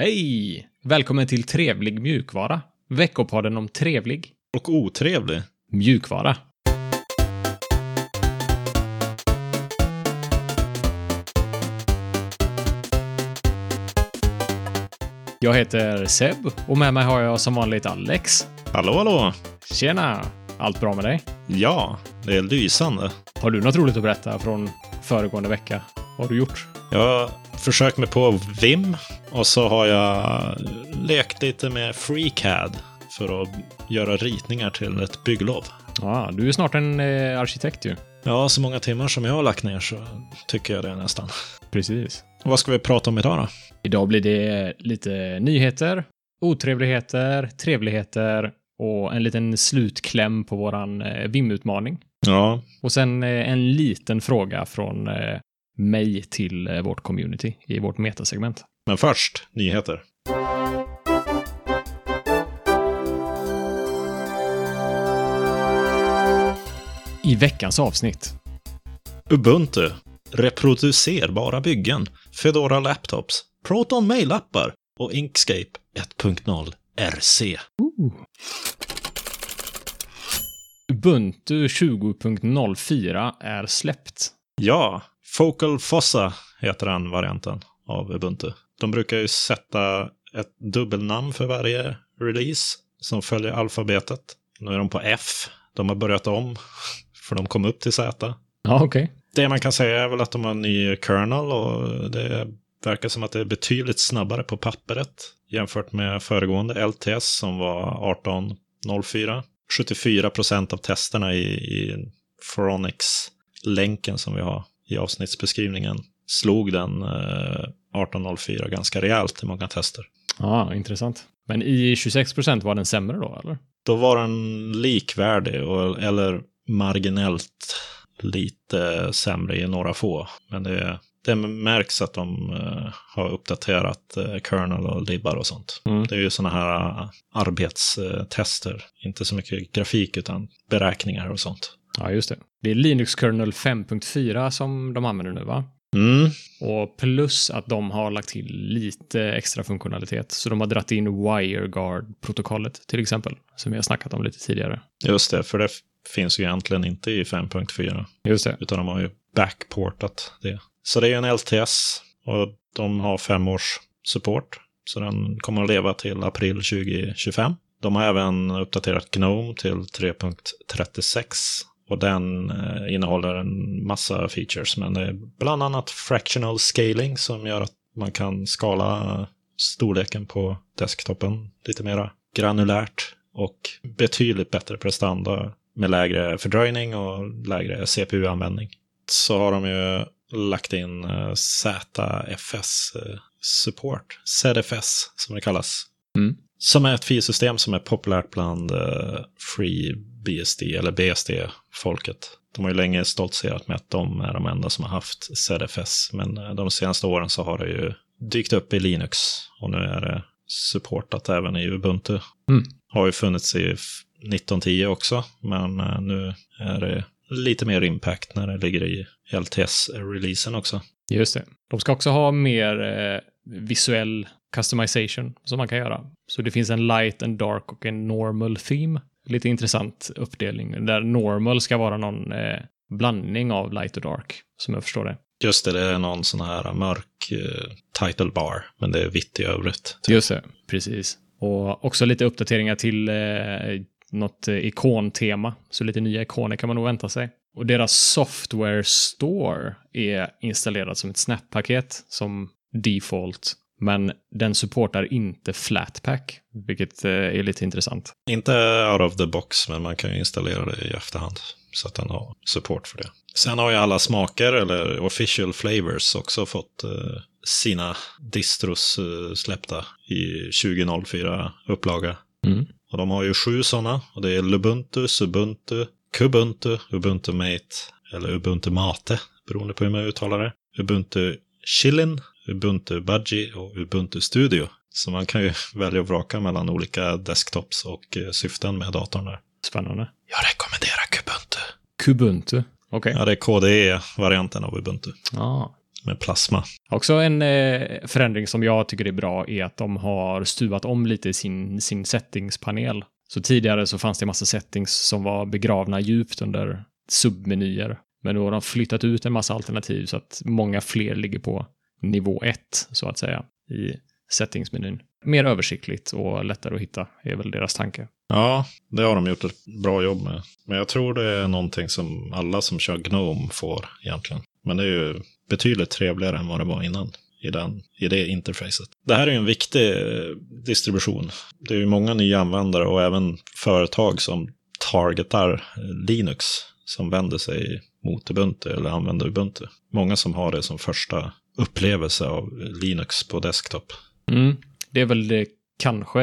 Hej! Välkommen till Trevlig mjukvara. Veckopodden om trevlig Och otrevlig. mjukvara. Jag heter Seb och med mig har jag som vanligt Alex. Hallå, hallå. Tjena! Allt bra med dig? Ja, det är lysande. Har du något roligt att berätta från föregående vecka? Vad har du gjort? Jag försökt mig på Vim och så har jag lekt lite med FreeCAD för att göra ritningar till ett bygglov. Ja, du är snart en eh, arkitekt ju. Ja, så många timmar som jag har lagt ner så tycker jag det nästan. Precis. Vad ska vi prata om idag då? Idag blir det lite nyheter, otrevligheter, trevligheter och en liten slutkläm på våran eh, VIM-utmaning. Ja, Och sen eh, en liten fråga från eh, mig till eh, vårt community i vårt metasegment. men först nyheter. I veckans avsnitt. Ubuntu. Reproducerbara byggen. Fedora Laptops. Proton Mail-appar. Och Inkscape 1.0 RC. Ubuntu 20.04 är släppt. Ja, Focal Fossa heter den varianten av Ubuntu. De brukar ju sätta ett dubbelnamn för varje release som följer alfabetet. Nu är de på F. De har börjat om, för de kom upp till Z. Ja, okej. Det man kan säga är väl att de har en ny kernel och det verkar som att det är betydligt snabbare på pappret jämfört med föregående LTS som var 18.04. 74 procent av testerna i, i Foronix-länken som vi har i avsnittsbeskrivningen slog den eh, 18.04 ganska rejält i många tester. Ja, intressant. Men i 26% var den sämre då, eller? Då var den likvärdig, och, eller marginellt lite sämre i några få. Men det, det märks att de eh, har uppdaterat eh, kernel och libbar och sånt. Mm. Det är ju sådana här eh, arbetstester. Inte så mycket grafik utan beräkningar och sånt. Ja, just det. Det är Linux kernel 5.4 som de använder nu, va? Mm, Och plus att de har lagt till lite extra funktionalitet. Så de har dratt in WireGuard-protokollet till exempel, som vi har snackat om lite tidigare. just det, för det finns ju egentligen inte i 5.4. Just det. Utan de har ju backportat det. Så det är en LTS och de har fem års support. Så den kommer att leva till april 2025. De har även uppdaterat Gnome till 3.36 och den eh, innehåller en massa features. Men det är bland annat fractional scaling som gör att man kan skala storleken på desktopen lite mera granulärt och betydligt bättre prestanda med lägre fördröjning och lägre CPU-användning. Så har de ju lagt in eh, ZFS-support, eh, ZFS som det kallas. Mm. Som är ett filsystem som är populärt bland eh, Free BSD eller BSD-folket. De har ju länge stoltserat med att de är de enda som har haft ZFS, men eh, de senaste åren så har det ju dykt upp i Linux och nu är det supportat även i Ubuntu. Mm. Har ju funnits i f- 1910 också, men eh, nu är det lite mer impact när det ligger i LTS-releasen också. Just det. De ska också ha mer eh, visuell customization som man kan göra. Så det finns en light, en dark och en normal theme. Lite intressant uppdelning där normal ska vara någon eh, blandning av light och dark, som jag förstår det. Just det, det är någon sån här mörk eh, title bar, men det är vitt i övrigt. Just det, precis. Och också lite uppdateringar till eh, något eh, ikontema. Så lite nya ikoner kan man nog vänta sig. Och deras software store är installerad som ett Snap-paket som default. Men den supportar inte Flatpak, vilket eh, är lite intressant. Inte out of the box, men man kan ju installera det i efterhand. Så att den har support för det. Sen har ju alla smaker, eller official flavors, också fått eh, sina distros eh, släppta i 2004 upplaga. Mm. Och de har ju sju sådana. Och det är Lubuntu, Subuntu, Kubuntu, Ubuntu Mate eller Ubuntu Mate, beroende på hur man uttalar det. Ubuntu Chillin, Ubuntu Budgie och Ubuntu Studio. Så man kan ju välja och vraka mellan olika desktops och eh, syften med datorn där. Spännande. Jag rekommenderar Kubuntu. Kubuntu. Okej. Ja, det är KDE-varianten av Ubuntu. Ja. med plasma. Också en eh, förändring som jag tycker är bra är att de har stuvat om lite sin, sin settingspanel. Så tidigare så fanns det en massa settings som var begravna djupt under submenyer. Men nu har de flyttat ut en massa alternativ så att många fler ligger på nivå 1, så att säga, i settingsmenyn. Mer översiktligt och lättare att hitta är väl deras tanke. Ja, det har de gjort ett bra jobb med. Men jag tror det är någonting som alla som kör Gnome får egentligen. Men det är ju betydligt trevligare än vad det var innan i, den, i det interfacet. Det här är ju en viktig eh, distribution. Det är ju många nya användare och även företag som targetar Linux som vänder sig mot Ubuntu eller använder Ubuntu. Många som har det som första upplevelse av Linux på desktop. Mm. Det är väl det, kanske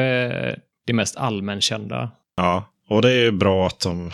det mest allmänkända. Ja, och det är bra att de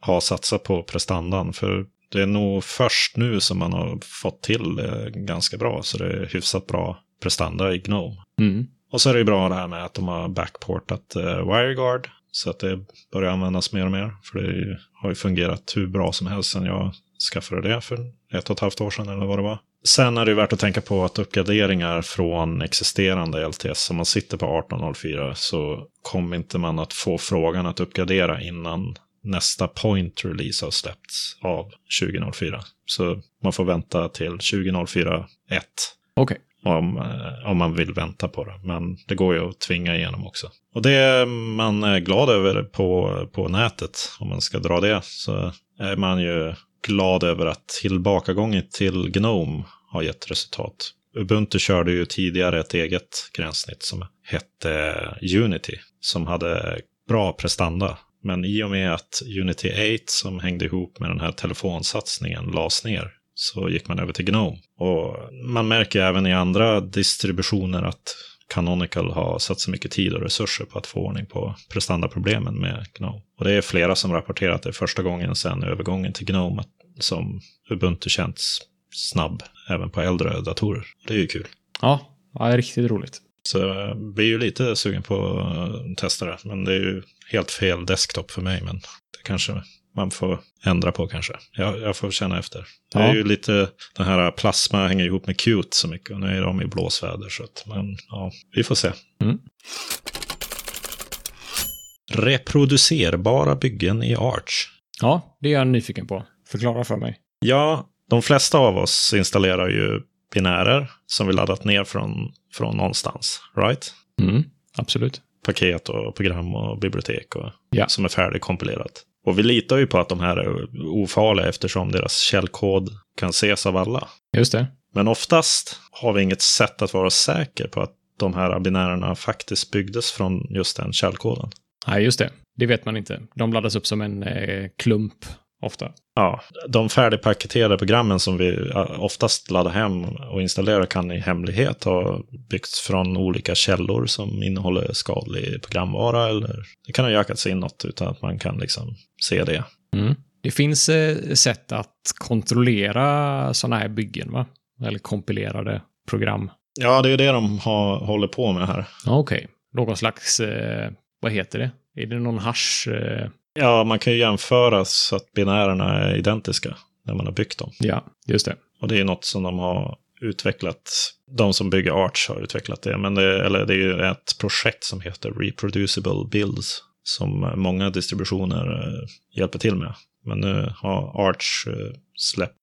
har satsat på prestandan. För det är nog först nu som man har fått till det ganska bra. Så det är hyfsat bra prestanda i Gnome. Mm. Och så är det ju bra det här med att de har backportat uh, WireGuard. Så att det börjar användas mer och mer. För det har ju fungerat hur bra som helst sedan jag skaffade det för ett och ett halvt år sedan eller vad det var. Sen är det värt att tänka på att uppgraderingar från existerande LTS, om man sitter på 1804 så kommer inte man att få frågan att uppgradera innan nästa point release har släppts av 2004. Så man får vänta till 2004 1. Okej. Om, eh, om man vill vänta på det. Men det går ju att tvinga igenom också. Och det är man är glad över på, på nätet, om man ska dra det, så är man ju glad över att tillbakagången till Gnome har gett resultat. Ubuntu körde ju tidigare ett eget gränssnitt som hette eh, Unity, som hade bra prestanda. Men i och med att Unity 8 som hängde ihop med den här telefonsatsningen lades ner så gick man över till Gnome. Och man märker även i andra distributioner att Canonical har satt så mycket tid och resurser på att få ordning på prestandaproblemen med Gnome. Och det är flera som rapporterat att det är första gången sedan övergången till Gnome som Ubuntu känns snabb även på äldre datorer. Det är ju kul. Ja, ja det är riktigt roligt. Så jag blir ju lite sugen på att testa det. Men det är ju helt fel desktop för mig. Men det kanske man får ändra på kanske. Jag, jag får känna efter. Det är ju lite, den här plasma hänger ihop med Qt så mycket. Och nu är de i blåsväder. Så att, men ja, vi får se. Mm. Reproducerbara byggen i Arch. Ja, det är jag nyfiken på. Förklara för mig. Ja, de flesta av oss installerar ju binärer som vi laddat ner från, från någonstans, right? Mm, absolut. Paket och program och bibliotek och, Ja. som är färdigkompilerat. Och vi litar ju på att de här är ofarliga eftersom deras källkod kan ses av alla. Just det. Men oftast har vi inget sätt att vara säker på att de här binärerna faktiskt byggdes från just den källkoden. Nej, just det. Det vet man inte. De laddas upp som en eh, klump ofta. Ja, de färdigpaketerade programmen som vi eh, oftast laddar hem och installerar kan i hemlighet ha byggts från olika källor som innehåller skadlig programvara. Eller det kan ha jackats in något utan att man kan liksom se det. Mm. Det finns eh, sätt att kontrollera sådana här byggen, va? Eller kompilerade program. Ja, det är det de har, håller på med här. Okej. Någon slags, eh, vad heter det? Är det någon hash? Ja, man kan ju jämföra så att binärerna är identiska när man har byggt dem. Ja, just det. Och det är något som de har utvecklat. De som bygger Arch har utvecklat det. Men det, eller det är ju ett projekt som heter Reproducible Builds. Som många distributioner eh, hjälper till med. Men nu har Arch eh, släppt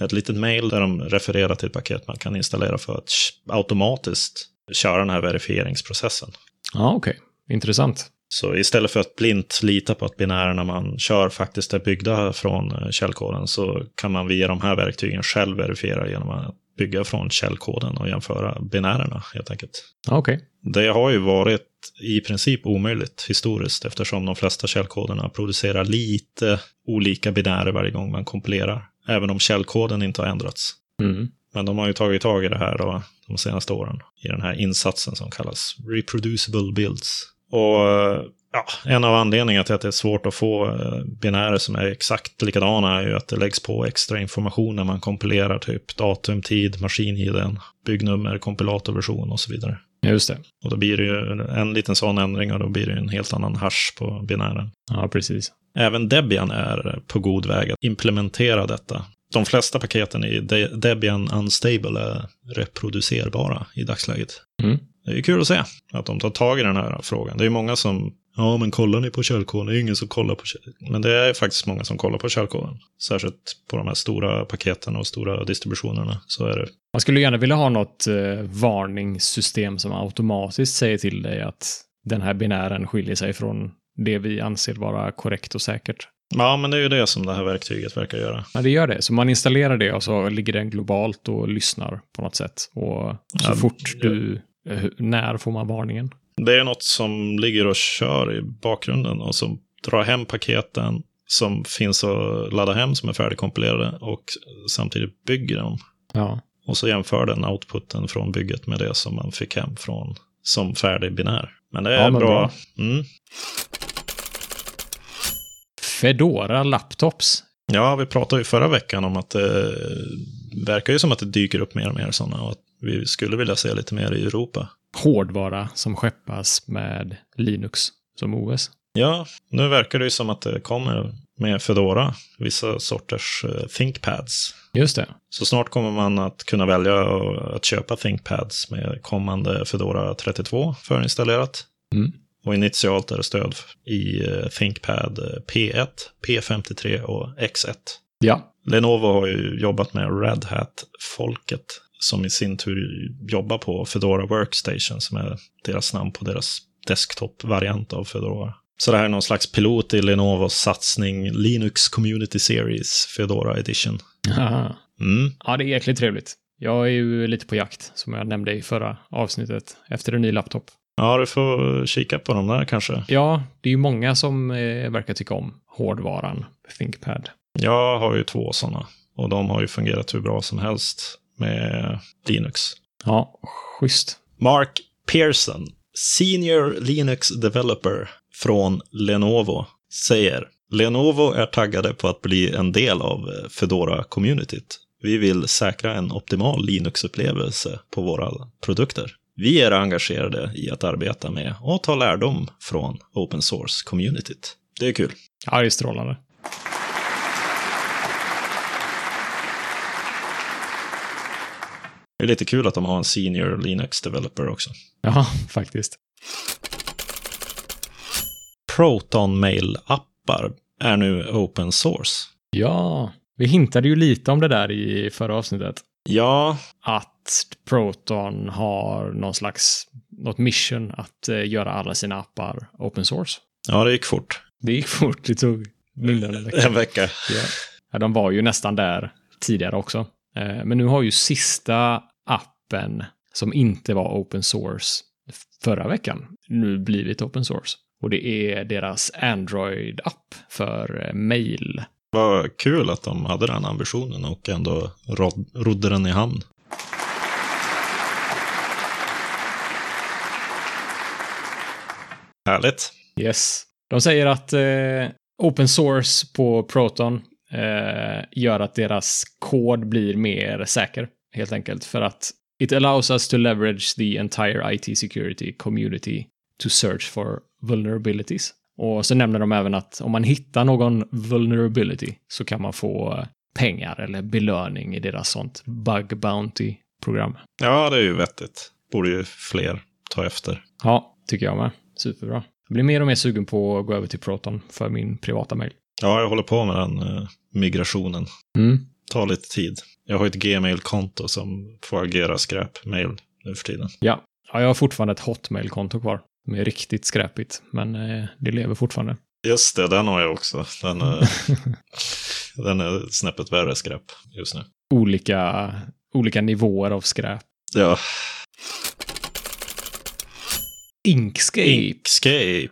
ett litet mail där de refererar till ett paket man kan installera för att automatiskt köra den här verifieringsprocessen. Ja, okej. Intressant. Så istället för att blint lita på att binärerna man kör faktiskt är byggda från eh, källkoden så kan man via de här verktygen själv verifiera genom att bygga från källkoden och jämföra binärerna helt enkelt. Okej. Det har ju varit i princip omöjligt historiskt eftersom de flesta källkoderna producerar lite olika binärer varje gång man kompilerar. Även om källkoden inte har ändrats. Mm. Men de har ju tagit tag i det här då, de senaste åren i den här insatsen som kallas Reproducible Builds. Och ja, en av anledningarna till att det är svårt att få eh, binärer som är exakt likadana är ju att det läggs på extra information när man kompilerar typ datum, tid, maskin-id, byggnummer, kompilatorversion och så vidare. Just det. Och då blir det ju en liten sån ändring och då blir det en helt annan hash på binären. Ja, precis. Även Debian är på god väg att implementera detta. de flesta paketen i De- Debian Unstable är reproducerbara i dagsläget. Mm. Det är kul att se att de tar tag i den här frågan. Det är många som, ja men kollar ni på källkoden? Det är ingen som kollar på källkoden. Men det är faktiskt många som kollar på källkoden. Särskilt på de här stora paketen och stora distributionerna. Så är det. Man skulle gärna vilja ha något eh, varningssystem som automatiskt säger till dig att den här binären skiljer sig från det vi anser vara korrekt och säkert. Ja, men det är ju det som det här verktyget verkar göra. Ja, det gör det. Så man installerar det och så ligger den globalt och lyssnar på något sätt. Och så Ja, fort du... eh, När får man varningen? Det är något som ligger och kör i bakgrunden och som drar hem paketen som finns att ladda hem som är färdigkompilerade och samtidigt bygger dem. Ja. Och så jämför den outputen från bygget med det som man fick hem från som färdig binär. Men det är Ja, men bra. bra. Mm. Fedora Laptops. Ja, vi pratade ju förra veckan om att det verkar ju som att det dyker upp mer och mer sådana och att vi skulle vilja se lite mer i Europa. Hårdvara som skeppas med Linux som OS. Ja, nu verkar det ju som att det kommer med Fedora, vissa sorters eh, ThinkPads. Just det. Så snart kommer man att kunna välja att köpa ThinkPads med kommande Fedora 32 förinstallerat. Mm. Och initialt är det stöd i eh, ThinkPad eh, P1, P53 och X1. Ja. Lenovo har ju jobbat med Red Hat-folket som i sin tur jobbar på Fedora Workstation som är deras namn på deras desktop-variant av Fedora. Så det här är någon slags pilot i Lenovos satsning Linux Community Series Fedora Edition. Mm. Ja, det är jäkligt trevligt. Jag är ju lite på jakt, som jag nämnde i förra avsnittet, efter en ny laptop. Ja, du får kika på de där kanske. Ja, det är ju många som eh, verkar tycka om hårdvaran ThinkPad. Jag har ju två sådana och de har ju fungerat hur bra som helst med Linux. Ja, schysst. Mark Pearson, Senior Linux Developer från Lenovo, säger Lenovo är taggade på att bli en del av eh, Fedora-communityt. Vi vill säkra en optimal Linux-upplevelse på våra produkter. Vi är engagerade i att arbeta med och ta lärdom från open source-communityt. Det är kul. Ja, det är strålande. Det är lite kul att de har en Senior Linux Developer också. Ja, faktiskt. Proton Mail-appar är nu open source. Ja, vi hintade ju lite om det där i förra avsnittet. Ja, Att Proton har någon slags, något mission att eh, göra alla sina appar open source. ja det gick fort. Det gick fort, det tog mindre än en vecka. En vecka. Ja. Ja, de var ju nästan där tidigare också. Eh, Men nu har ju sista appen som inte var open source förra veckan nu blivit open source. Och det är deras Android-app för eh, mail. Vad kul att de hade den ambitionen och ändå rod, rodde den i hamn. Härligt. Yes. De säger att eh, open source på Proton gör att deras kod blir mer säker, helt enkelt. För att it allows us to leverage the entire IT security community to search for vulnerabilities. Och så nämner de även att om man hittar någon vulnerability så kan man få eh, pengar eller belöning i deras sånt bug bounty-program. Ja, det är ju vettigt. Borde ju fler ta efter. Ja, tycker jag med. Superbra. Jag blir mer och mer sugen på att gå över till Proton för min privata mail. Ja, jag håller på med den eh, migrationen. Mm. Tar lite tid. Jag har ett Gmail-konto som får agera skräp-mail nu för tiden. Ja. ja, jag har fortfarande ett Hotmail-konto kvar. Som är riktigt skräpigt, men eh, det lever fortfarande. Just det, den har jag också. Den är, den är snäppet värre skräp just nu. olika, olika nivåer av skräp. Ja, Inkscape Inkscape,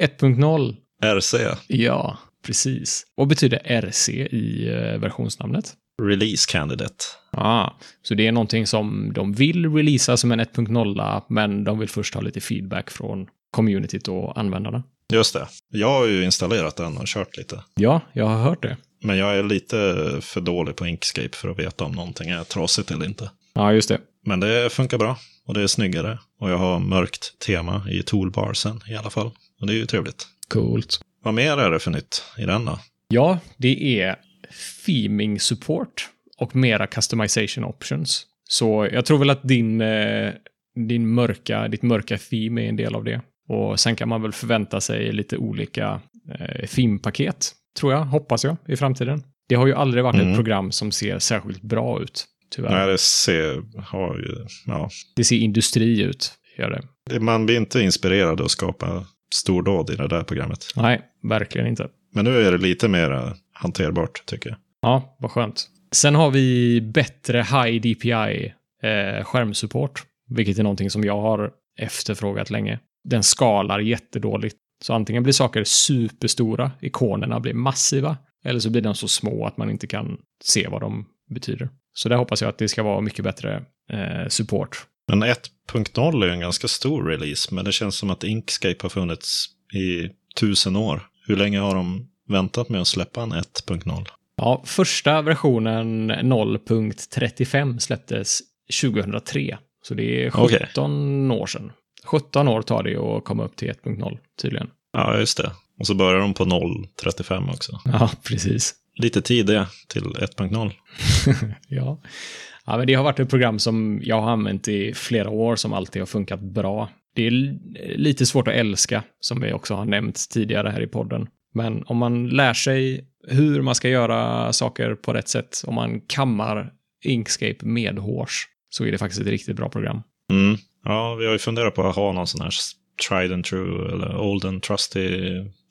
1.0. RC, Ja, precis. Vad betyder RC i eh, versionsnamnet? Release Candidate. Ah, så det är någonting som de vill releasa som en 1.0, men de vill först ha lite feedback från communityt och användarna. Just det. Jag har ju installerat den och kört lite. Ja, jag har hört det. Men jag är lite för dålig på Inkscape för att veta om någonting är trasigt eller inte. Ja, just det. Men det funkar bra och det är snyggare. Och jag har mörkt tema i toolbarsen i alla fall. Och det är ju trevligt. Coolt. Vad mer är det för nytt i den då? Ja, det är theming support och mera customization options. Så jag tror väl att din, eh, din mörka, ditt mörka theme är en del av det. Och sen kan man väl förvänta sig lite olika eh, theme-paket, tror jag, hoppas jag, i framtiden. Det har ju aldrig varit Mm. ett program som ser särskilt bra ut, tyvärr. Nej, det ser, har ju, ja. Det ser industri ut, gör det. Det- Man blir inte inspirerad att skapa stordåd i det där programmet. Nej, verkligen inte. Men nu är det lite mer hanterbart, tycker jag. Ja, vad skönt. Sen har vi bättre High DPI eh, skärmsupport, vilket är någonting som jag har efterfrågat länge. Den skalar jättedåligt. Så antingen blir saker superstora, ikonerna blir massiva, eller så blir de så små att man inte kan se vad de betyder. Så där hoppas jag att det ska vara mycket bättre eh, support. Men 1.0 är ju en ganska stor release, men det känns som att Inkscape har funnits i tusen år. Hur länge har de väntat med att släppa en 1.0? Ja, första versionen 0.35 släpptes 2003. Så det är 17 år sedan. 17 år tar det att komma upp till 1.0 tydligen. Ja, just det. Och så börjar de på 0.35 också. Ja, precis. Lite tid det till 1.0. ja. ja, men det har varit ett program som jag har använt i flera år som alltid har funkat bra. Det är lite svårt att älska, som vi också har nämnt tidigare här i podden. Men om man lär sig hur man ska göra saker på rätt sätt, om man kammar Inkscape medhårs, så är det faktiskt ett riktigt bra program. Mm. Ja, vi har ju funderat på att ha någon sån här tried and true eller old and trusty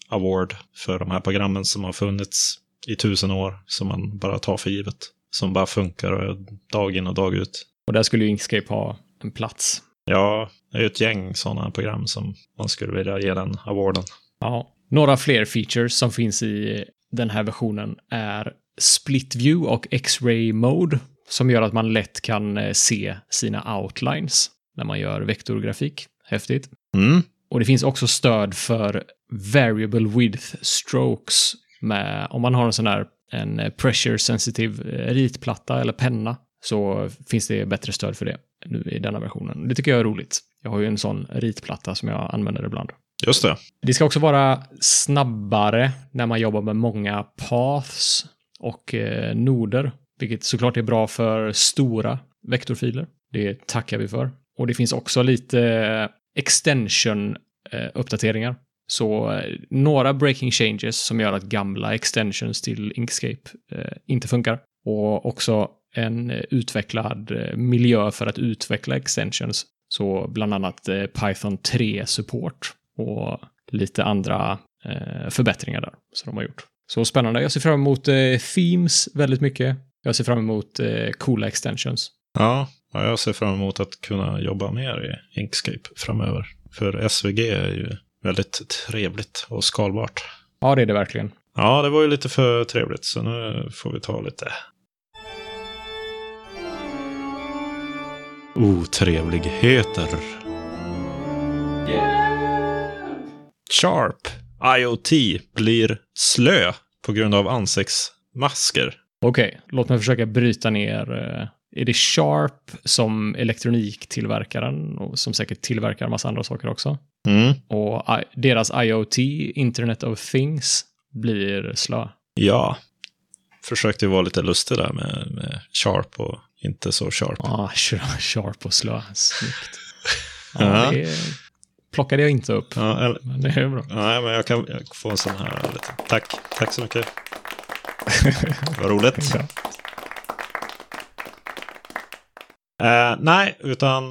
award för de här programmen som har funnits i tusen år, som man bara tar för givet. Som bara funkar dag in och dag ut. Och där skulle ju Inkscape ha en plats. Ja, det är ju ett gäng sådana program som man skulle vilja ge den awarden. Ja. Några fler features som finns i den här versionen är split view och X-ray mode som gör att man lätt kan eh, se sina outlines när man gör vektorgrafik. Häftigt. Mm. Och det finns också stöd för variable width strokes med, om man har en sån här en eh, pressure sensitive eh, ritplatta eller penna så finns det bättre stöd för det nu i denna versionen. Det tycker jag är roligt. Jag har ju en sån ritplatta som jag använder ibland. Just det. Det ska också vara snabbare när man jobbar med många paths och eh, noder, vilket såklart är bra för stora vektorfiler. Det tackar vi för. Och det finns också lite extension-uppdateringar. Så eh, några breaking changes som gör att gamla extensions till Inkscape eh, inte funkar. Och också en eh, utvecklad eh, miljö för att utveckla extensions. Så bland annat eh, Python 3-support och lite andra eh, förbättringar där som de har gjort. Så spännande. Jag ser fram emot eh, themes väldigt mycket. Jag ser fram emot eh, coola extensions. Ja, ja, jag ser fram emot att kunna jobba mer i Inkscape framöver. För SVG är ju väldigt trevligt och skalbart. Ja, det är det verkligen. Ja, det var ju lite för trevligt, så nu får vi ta lite otrevligheter. Sharp IoT blir slö på grund av ansiktsmasker. Okej, låt mig försöka bryta ner. Är det Sharp som elektroniktillverkaren och som säkert tillverkar massa andra saker också? Mm. Och deras IoT, Internet of Things, blir slö. Ja, försökte ju vara lite lustig där med, med Sharp och inte så Sharp. Ah, Sharp och slö. Snyggt. Ja. Ja, det plockade jag inte upp. Ja, eller, Men det är bra. nej, men jag kan jag får en sån här lite. Tack, tack så mycket. Vad roligt. Ja. Eh, nej, utan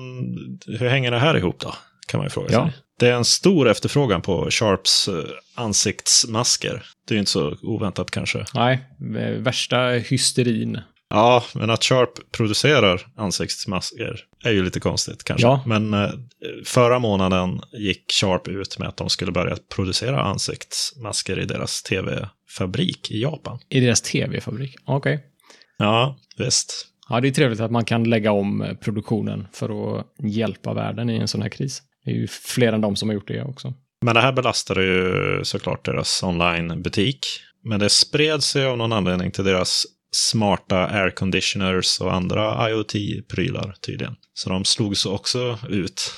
hur hänger det här ihop då? Kan man ju fråga Ja. sig. Det är en stor efterfrågan på Sharps eh, ansiktsmasker. Det är ju inte så oväntat kanske. Nej, eh, värsta hysterin. Ja, men att Sharp producerar ansiktsmasker är ju lite konstigt kanske. Ja. Men förra månaden gick Sharp ut med att de skulle börja producera ansiktsmasker i deras tv-fabrik i Japan. I deras tv-fabrik. Okej. Ja, visst. Ja, det är trevligt att man kan lägga om eh, produktionen för att hjälpa världen i en sån här kris. Det är ju fler än de som har gjort det också. Men det här belastade ju såklart deras online-butik. Men det spred sig av någon anledning till deras smarta air conditioners och andra IoT-prylar tydligen. Så de slogs också ut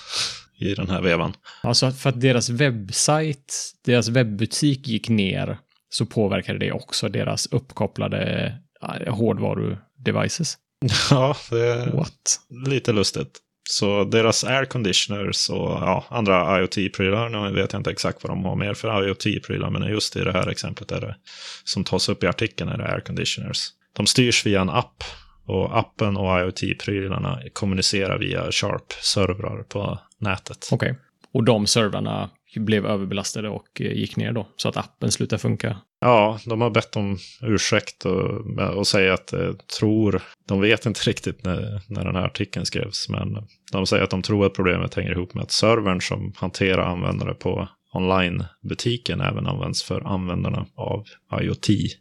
i den här vevan. Alltså för att deras webbsajt, deras webbutik gick ner så påverkade det också deras uppkopplade eh, hårdvaru-devices. Ja, det är What? lite lustigt. Så deras air conditioners och ja, andra IoT-prylar, nu vet jag inte exakt vad de har mer för IoT-prylar, men just i det här exemplet är det som tas upp i artikeln är det air conditioners. De styrs via en app och appen och IoT-prylarna kommunicerar via Sharp-servrar på nätet. Okej. Och de servrarna blev överbelastade och eh, gick ner då, så att appen slutade funka. Ja, de har bett om ursäkt och, och säger att de tror, de vet inte riktigt när, när den här artikeln skrevs, men de säger att de tror att problemet hänger ihop med att servern som hanterar användare på online-butiken även används för användarna av IoT-grejerna.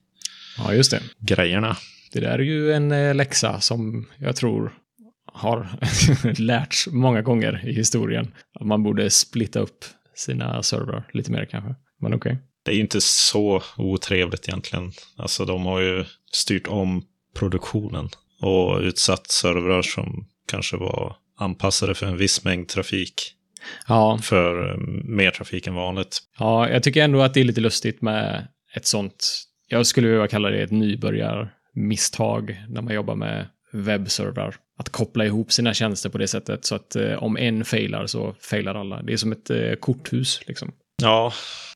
Ja, just det. Det där är ju en eh, läxa som jag tror har lärts många gånger i historien. Att man borde splitta upp sina servrar lite mer kanske. Men okej. Okay. Det är ju inte så otrevligt egentligen. Alltså de har ju styrt om produktionen och utsatt servrar som kanske var anpassade för en viss mängd trafik. Ja. För eh, mer trafik än vanligt. Ja, jag tycker ändå att det är lite lustigt med ett sånt, jag skulle vilja kalla det ett nybörjarmisstag när man jobbar med webbservrar. Att koppla ihop sina tjänster på det sättet så att eh, om en failar så failar alla. Det är som ett eh, korthus liksom. Ja,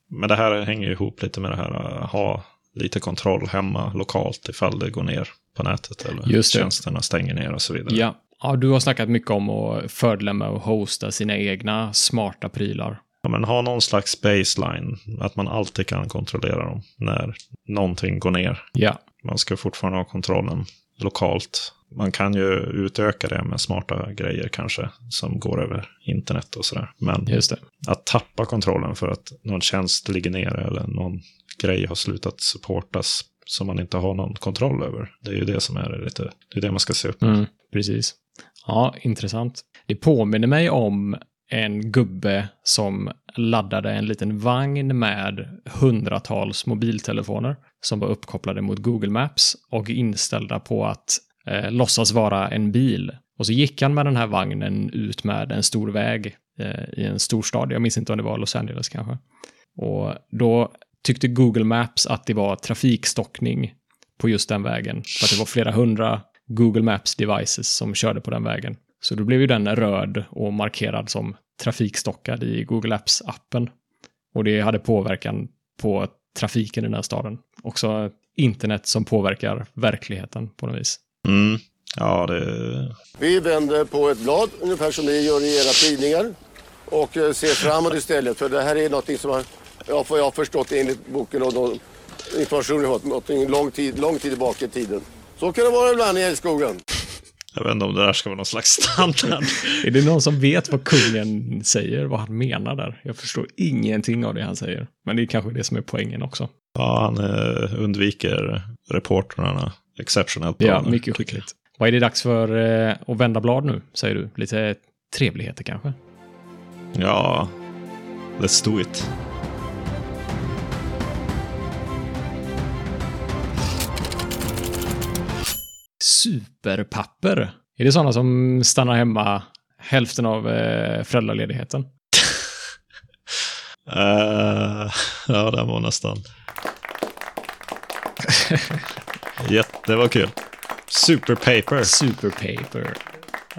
men det här hänger ihop lite med det här att ha lite kontroll hemma lokalt ifall det går ner på nätet eller Just det. tjänsterna stänger ner och så vidare. Ja. ja, du har snackat mycket om att fördelar med att hosta sina egna smarta prylar. Ja, men ha någon slags baseline, att man alltid kan kontrollera dem när någonting går ner. Ja, Man ska fortfarande ha kontrollen lokalt. Man kan ju utöka det med smarta grejer kanske, som går över internet och sådär. Men just det. att tappa kontrollen för att någon tjänst ligger nere eller någon grej har slutat supportas som man inte har någon kontroll över. Det är ju det som är lite, det är det man ska se upp. Mm, precis. Ja, intressant. Det påminner mig om en gubbe som laddade en liten vagn med hundratals mobiltelefoner som var uppkopplade mot Google Maps och inställda på att eh, låtsas vara en bil. Och så gick han med den här vagnen ut med en stor väg eh, i en storstad. Jag minns inte om det var Los Angeles kanske. Och då tyckte Google Maps att det var trafikstockning på just den vägen. För att det var flera hundra Google Maps devices som körde på den vägen. Så då blev ju den röd och markerad som trafikstockad i Google Apps-appen. Och det hade påverkan på trafiken i den här staden. Också internet som påverkar verkligheten på något vis. Mm. Ja, det... Vi vänder på ett blad, ungefär som ni gör i era tidningar. Och eh, ser framåt istället, för det här är något som har, jag får jag har förstått enligt boken och de information jag har fått, någonting lång tid, lång tid tillbaka i tiden. Så kan det vara ibland i älskogen. Jag vet inte om det där ska vara någon slags standard. Är det någon som vet vad kungen säger, vad han menar där? Jag förstår ingenting av det han säger. Men det är kanske det som är poängen också. Ja, han eh, undviker reportrarna exceptionellt bra. Ja, nu, mycket skickligt. Vad är det dags för eh, att vända blad nu, säger du? Lite trevligheter kanske? Ja, let's do it. Superpapper. Är det sådana som stannar hemma hälften av eh, föräldraledigheten? Uh, ja, det var nästan. Jätte, det var kul. Superpaper. Superpaper.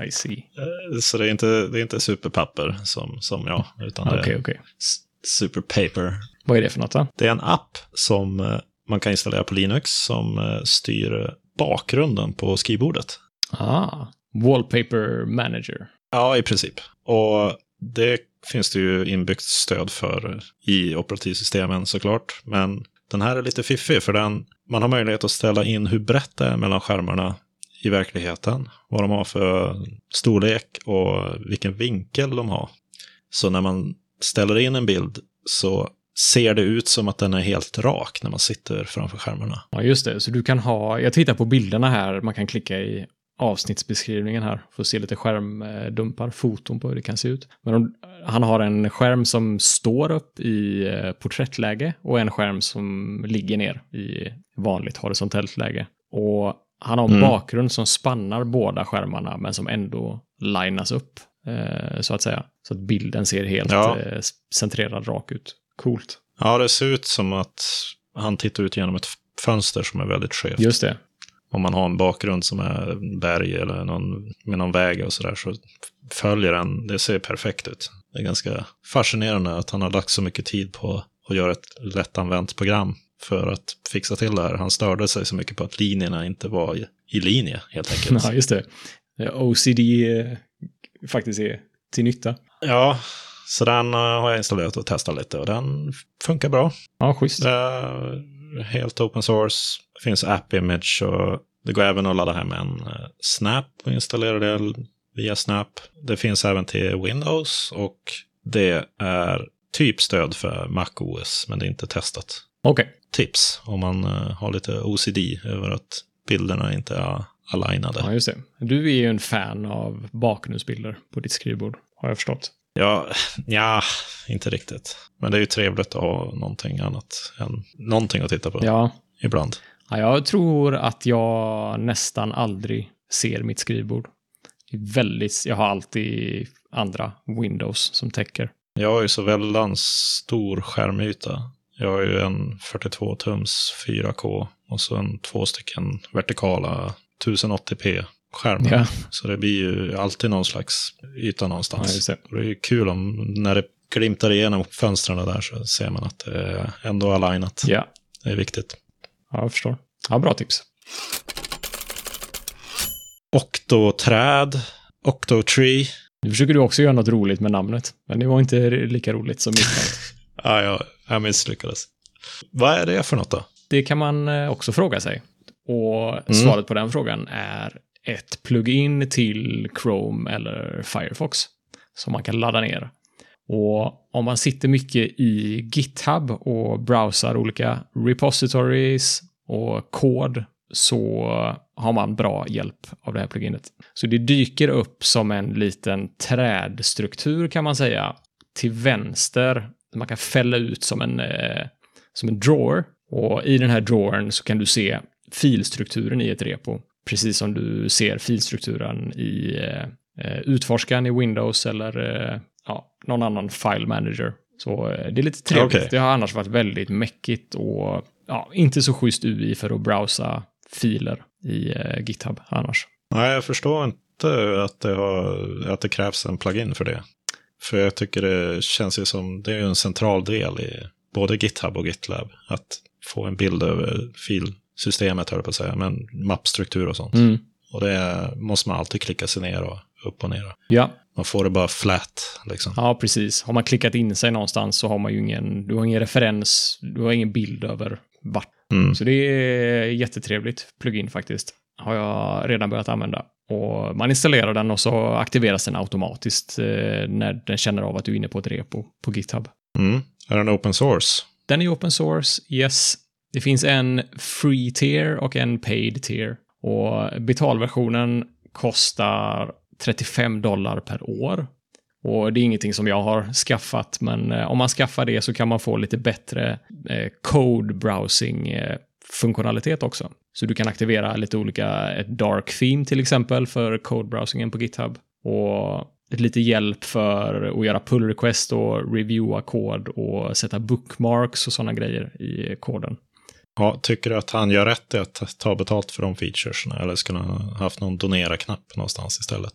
I see. Eh, Så det är inte, det är inte superpapper som, som jag, utan det Okej, är s- superpaper. Vad är det för något då? Det är en app som eh, man kan installera på Linux som eh, styr bakgrunden på skrivbordet. Ah, Wallpaper Manager. Ja, i princip. Och det finns det ju inbyggt stöd för i operativsystemen såklart. Men den här är lite fiffig för den, man har möjlighet att ställa in hur brett det är mellan skärmarna i verkligheten. Vad de har för storlek och vilken vinkel de har. Så när man ställer in en bild så ser det ut som att den är helt rak när man sitter framför skärmarna. Ja, just det. Så du kan ha, jag tittar på bilderna här, man kan klicka i avsnittsbeskrivningen här för att se lite skärmdumpar, foton på hur det kan se ut. Men om, han har en skärm som står upp i eh, porträttläge och en skärm som ligger ner i vanligt horisontellt läge. Och han har en Mm. bakgrund som spannar båda skärmarna men som ändå linas upp, eh, så att säga. Så att bilden ser helt Ja. eh, centrerad rak ut. Coolt. Ja, det ser ut som att han tittar ut genom ett fönster som är väldigt skevt. Just det. Om man har en bakgrund som är berg eller någon, med någon väg och sådär så följer den, det ser perfekt ut. Det är ganska fascinerande att han har lagt så mycket tid på att göra ett lättanvänt program för att fixa till det här. Han störde sig så mycket på att linjerna inte var i, i linje helt enkelt. Ja, just det. OCD eh, faktiskt är till nytta. Ja, så den uh, har jag installerat och testat lite och den funkar bra. Ja, schysst. Är helt open source. Det finns app image och det går även att ladda hem en uh, Snap och installera det via Snap. Det finns även till Windows och det är typ stöd för MacOS, men det är inte testat. Okay. Tips om man uh, har lite OCD över att bilderna inte är alignade. Ja, just det. Du är ju en fan av bakgrundsbilder på ditt skrivbord, har jag förstått. Ja, ja, inte riktigt. Men det är ju trevligt att ha någonting annat än någonting att titta på. Ja. Ibland. Ja, jag tror att jag nästan aldrig ser mitt skrivbord. Väldigt, jag har alltid andra Windows som täcker. Jag har ju så väldigt stor skärmyta. Jag har ju en 42 tums 4K och så en två stycken vertikala 1080p skärmar. Ja. Så det blir ju alltid någon slags yta någonstans. Ja, det. det är kul om när det glimtar igenom fönstren där så ser man att det är ändå alignat. Ja. Det är viktigt. Ja, jag förstår. Ja, bra tips. Octoträd, Octotree. Nu försöker du också göra något roligt med namnet, men det var inte lika roligt som mitt. ja, jag, jag misslyckades. Vad är det för något då? Det kan man eh, också fråga sig. Och mm. svaret på den frågan är ett plugin till Chrome eller Firefox som man kan ladda ner. Och om man sitter mycket i GitHub och browsar olika repositories och kod så har man bra hjälp av det här pluginet. Så det dyker upp som en liten trädstruktur kan man säga till vänster. Man kan fälla ut som en, eh, som en drawer och i den här drawern så kan du se filstrukturen i ett repo. Precis som du ser filstrukturen i eh, utforskaren i Windows eller eh, ja, någon annan file manager. Så eh, det är lite trevligt. Okay. Det har annars varit väldigt mäckigt och ja, inte så schysst UI för att browsa filer i eh, GitHub annars. Nej, jag förstår inte att det, har, att det krävs en plugin för det. För jag tycker det känns ju som, det är en central del i både GitHub och GitLab. Att få en bild över filsystemet, höll jag på att säga, men mappstruktur och sånt. Mm. Och det måste man alltid klicka sig ner och upp och ner. Ja. Man får det bara flat. Liksom. Ja, precis. Har man klickat in sig någonstans så har man ju ingen, du har ingen referens, du har ingen bild över vart. Mm. Så det är jättetrevligt plugin faktiskt. Har jag redan börjat använda. Och man installerar den och så aktiveras den automatiskt eh, när den känner av att du är inne på ett repo på GitHub. Mm. Är den open source? Den är open source, yes. Det finns en free tier och en paid tier. Och betalversionen kostar 35 dollar per år. Och det är ingenting som jag har skaffat, men eh, om man skaffar det så kan man få lite bättre eh, code browsing eh, funktionalitet också. Så du kan aktivera lite olika, ett dark theme till exempel för code browsingen på GitHub. Och lite hjälp för att göra pull request och reviewa kod och sätta bookmarks och sådana grejer i koden. Ja, tycker du att han gör rätt i att ta betalt för de featuresna eller skulle han ha haft någon donera-knapp någonstans istället?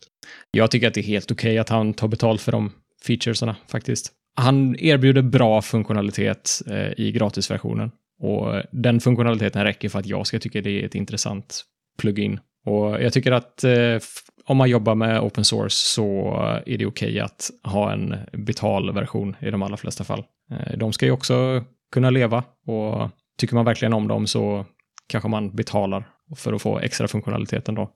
Jag tycker att det är helt okej okay att han tar betalt för de featuresna faktiskt. Han erbjuder bra funktionalitet eh, i gratisversionen och den funktionaliteten räcker för att jag ska tycka det är ett intressant plugin. Och jag tycker att eh, om man jobbar med open source så är det okej okay att ha en betalversion i de allra flesta fall. Eh, de ska ju också kunna leva och tycker man verkligen om dem så kanske man betalar för att få extra funktionaliteten då.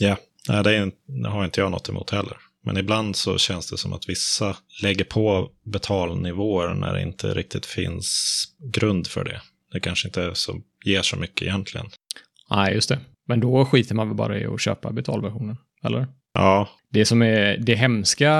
Ja, Nej, det, det har inte jag något emot heller. Men ibland så känns det som att vissa lägger på betalnivåer när det inte riktigt finns grund för det. Det kanske inte så, ger så mycket egentligen. Nej, just det. Men då skiter man väl bara i att köpa betalversionen, eller? Ja. Det som är det hemska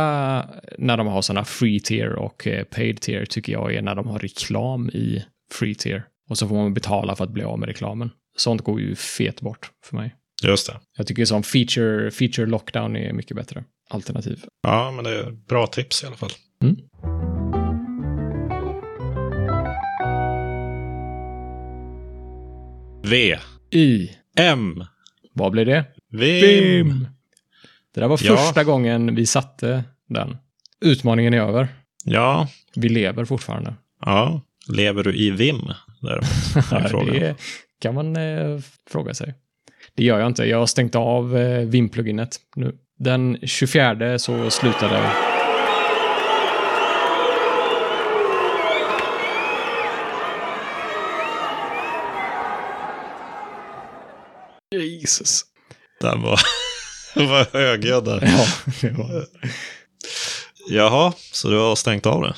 när de har sådana free tier och eh, paid tier tycker jag är när de har reklam i free tier. Och så får man betala för att bli av med reklamen. Sånt går ju fet bort för mig. Just det. Jag tycker som feature, feature lockdown är mycket bättre alternativ. Ja, men det är bra tips i alla fall. Mm. V. I. M. Vad blir det? Vim. Det där var Ja. första gången vi satte den. Utmaningen är över. Ja. Vi lever fortfarande. Ja. Lever du i Vim? Däremot, det kan man eh, fråga sig. Det gör jag inte. Jag har stängt av eh, Vim-pluginet nu. Den 24 så slutade... Jesus. Den var, var högljudd där. Ja, det var... Jaha, så du har stängt av det?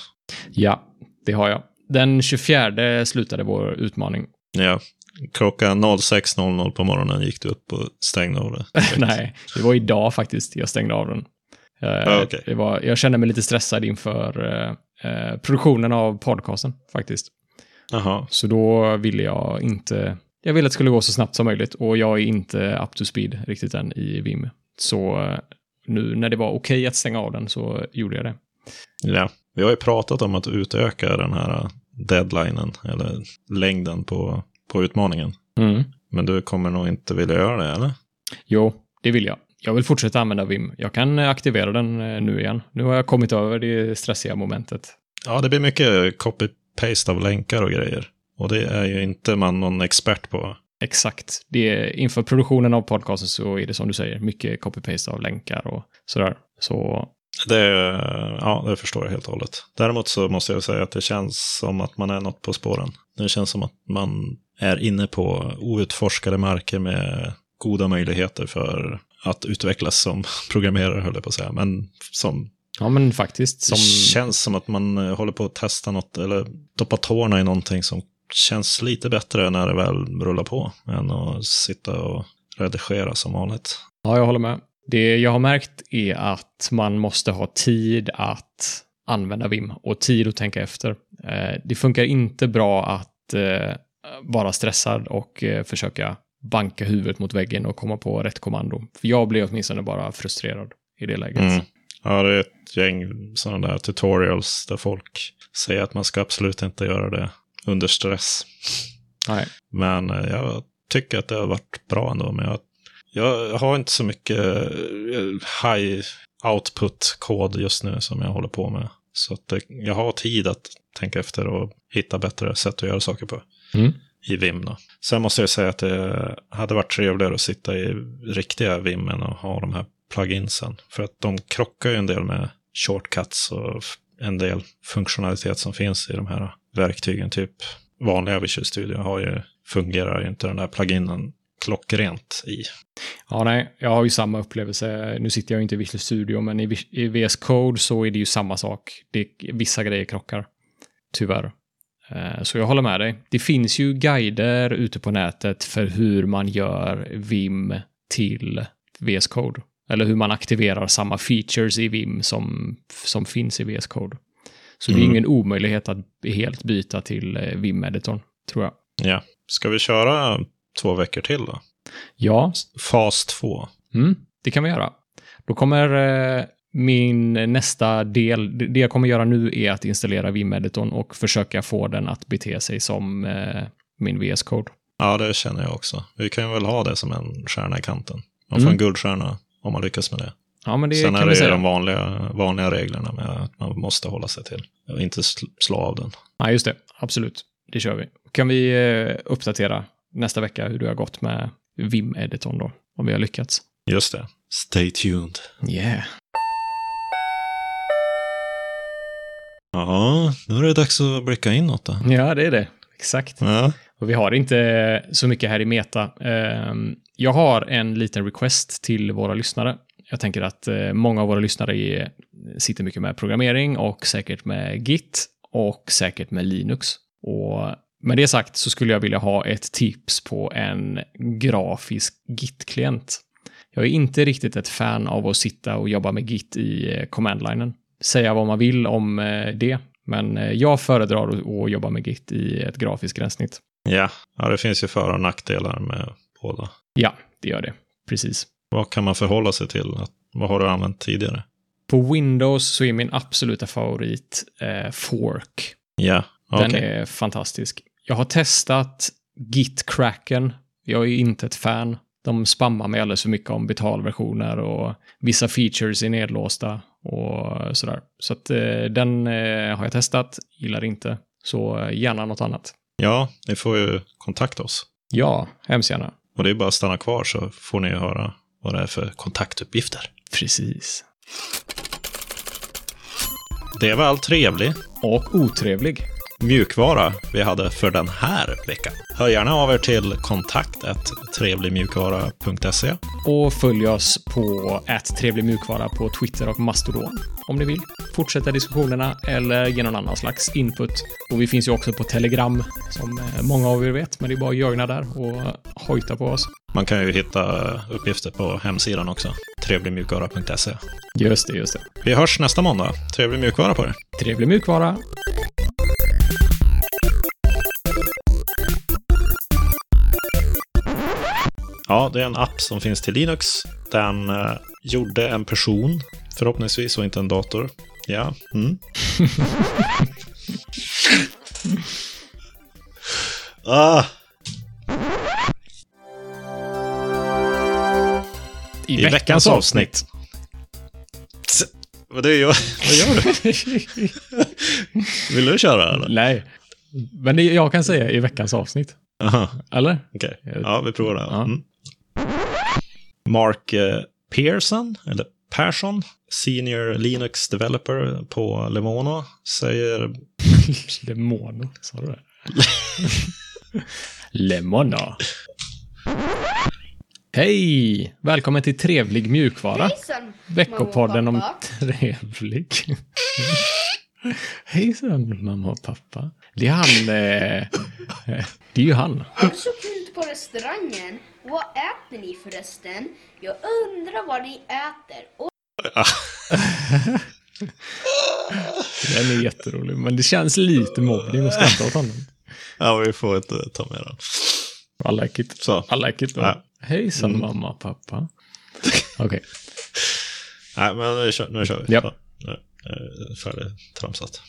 ja, det har jag. Den 24 slutade vår utmaning. Ja. Klockan 06.00 på morgonen gick du upp och stängde av det. Nej, det var idag faktiskt jag stängde av den. Eh, Ja, okej. det var, jag kände mig lite stressad inför eh, eh, produktionen av podcasten faktiskt. Jaha. Så då ville jag inte... Jag ville att det skulle gå så snabbt som möjligt och jag är inte up to speed riktigt än i Vim. Så eh, nu när det var okej att stänga av den så gjorde jag det. Ja. Vi har ju pratat om att utöka den här deadlinen, eller längden på, på utmaningen. Mm. Men du kommer nog inte vilja göra det, eller? Jo, det vill jag. Jag vill fortsätta använda Vim. Jag kan aktivera den eh, nu igen. Nu har jag kommit över det stressiga momentet. Ja, det blir mycket copy-paste av länkar och grejer. Och det är ju inte man någon expert på. Exakt. Det är, inför produktionen av podcasten så är det som du säger, mycket copy-paste av länkar och sådär. Så Det, ja, det förstår jag helt och hållet. Däremot så måste jag säga att det känns som att man är något på spåren. Det känns som att man är inne på outforskade marker med goda möjligheter för att utvecklas som programmerare, höll jag på att säga. Men som, ja, men faktiskt. Som, det känns som att man håller på att testa något, eller doppa tårna i någonting som känns lite bättre när det väl rullar på, än att sitta och redigera som vanligt. Ja, jag håller med. Det jag har märkt är att man måste ha tid att använda Vim och tid att tänka efter. Eh, Det funkar inte bra att eh, vara stressad och eh, försöka banka huvudet mot väggen och komma på rätt kommando. För jag blir åtminstone bara frustrerad i det läget. Mm. Ja, det är ett gäng sådana där tutorials där folk säger att man ska absolut inte göra det under stress. Nej. Men jag tycker att det har varit bra ändå. Men jag, jag har inte så mycket eh, high output-kod just nu som jag håller på med. Så det, jag har tid att tänka efter och hitta bättre sätt att göra saker på. Mm. I Vim då. Sen måste jag säga att det hade varit trevligare att sitta i riktiga Vim än att ha de här pluginsen. För att de krockar ju en del med shortcuts och en del funktionalitet som finns i de här verktygen. Typ vanliga Visual Studio har ju, fungerar ju inte den där pluginen klockrent i. Ja, nej, jag har ju samma upplevelse. Nu sitter jag inte i Visual Studio, men i, VS Code så är det ju samma sak. Det, vissa grejer krockar, tyvärr. Eh, Så jag håller med dig. Det finns ju guider ute på nätet för hur man gör Vim till VS Code. Eller hur man aktiverar samma features i Vim som, som finns i VS Code. Så det är Mm. ingen omöjlighet att helt byta till eh, Vim-editorn, tror jag. Ja. Ska vi köra två veckor till då? Ja, Fas 2. Mm, det kan vi göra. Då kommer eh, min nästa del, det jag kommer göra nu är att installera Vim-editorn och försöka få den att bete sig som eh, min VS Code. Ja, det känner jag också. Vi kan väl ha det som en stjärna i kanten. Man får Mm. en guldstjärna om man lyckas med det. Ja, men det Sen är det säga. de vanliga, vanliga reglerna med att man måste hålla sig till inte sl- slå av den. Ja, just det. Absolut. Det kör vi. Kan vi eh, uppdatera nästa vecka hur det har gått med Vim-editorn då? Om vi har lyckats. Just det. Stay tuned. Yeah. Ja, nu är det dags att blicka inåt då. Ja, det är det. Exakt. Ja, Och vi har inte så mycket här i Meta. Ehm, Jag har en liten request till våra lyssnare. Jag tänker att eh, många av våra lyssnare sitter mycket med programmering och säkert med Git och säkert med Linux. Och med det sagt så skulle jag vilja ha ett tips på en grafisk Git-klient. Jag är inte riktigt ett fan av att sitta och jobba med Git i eh, command-linen. Säga vad man vill om eh, det, men eh, jag föredrar att- jobba med Git i ett grafiskt gränssnitt. ja. ja det finns ju för och nackdelar med båda. Ja, det gör det. Precis. Vad kan man förhålla sig till? Vad har du använt tidigare? På Windows så är min absoluta favorit eh, Fork. Ja, Den är fantastisk. Jag har testat Git-cracken. Jag är inte ett fan. De spammar mig alldeles för mycket om betalversioner och vissa features är nedlåsta och sådär. Så att eh, den eh, har jag testat, gillar inte. Så eh, gärna något annat. Ja, ni får ju kontakta oss. Ja, hemskt gärna. Och det är bara att stanna kvar så får ni höra vad det är för kontaktuppgifter. Precis. Det var allt trevlig Och otrevlig. Mjukvara vi hade för den här veckan. Hör gärna av er till kontakt trevligmjukvara.se. Och följ oss på trevligmjukvara på Twitter och Mastodon om ni vill. Fortsätta diskussionerna eller ge någon annan slags input. Och vi finns ju också på Telegram som eh, många av er vet, men det är bara att jögna där och hojta på oss. Man kan ju hitta uppgifter på hemsidan också. Trevligmjukvara.se. Just det, just det. Vi hörs nästa måndag. Trevlig mjukvara på er. Trevlig mjukvara. Ja, det är en app som finns till Linux. Den eh, gjorde en person, förhoppningsvis, och inte en dator. Ja. Mm. ah, I, I veckans avsnitt. Tss, Vad, det vad gör du? Vill du köra eller? Nej. Men jag kan säga i veckans avsnitt. Aha, Eller? okej. Ja, vi provar det. Ja. Mm. Mark eh, Pearson, eller Persson, Senior Linux Developer på Lemono, säger Lemono, sa du det? Lemono. Hej! Välkommen till Trevlig mjukvara. Hejsan, Veckopodden om trevlig. Hejsan, mamma och pappa. Det är han... Eh, eh, det är ju han. Har du så kul på restaurangen? Vad äter ni förresten? Jag undrar vad ni äter. Och Den är jätterolig, men det känns lite mobbning att skratta åt honom. Ja, vi får inte ta med den. I like it. Så. I like it. Ja. Hejsan, Mm. mamma pappa. Okej. Nej, men nu kör, nu kör vi. Ja, nu är det färdigt tramsat.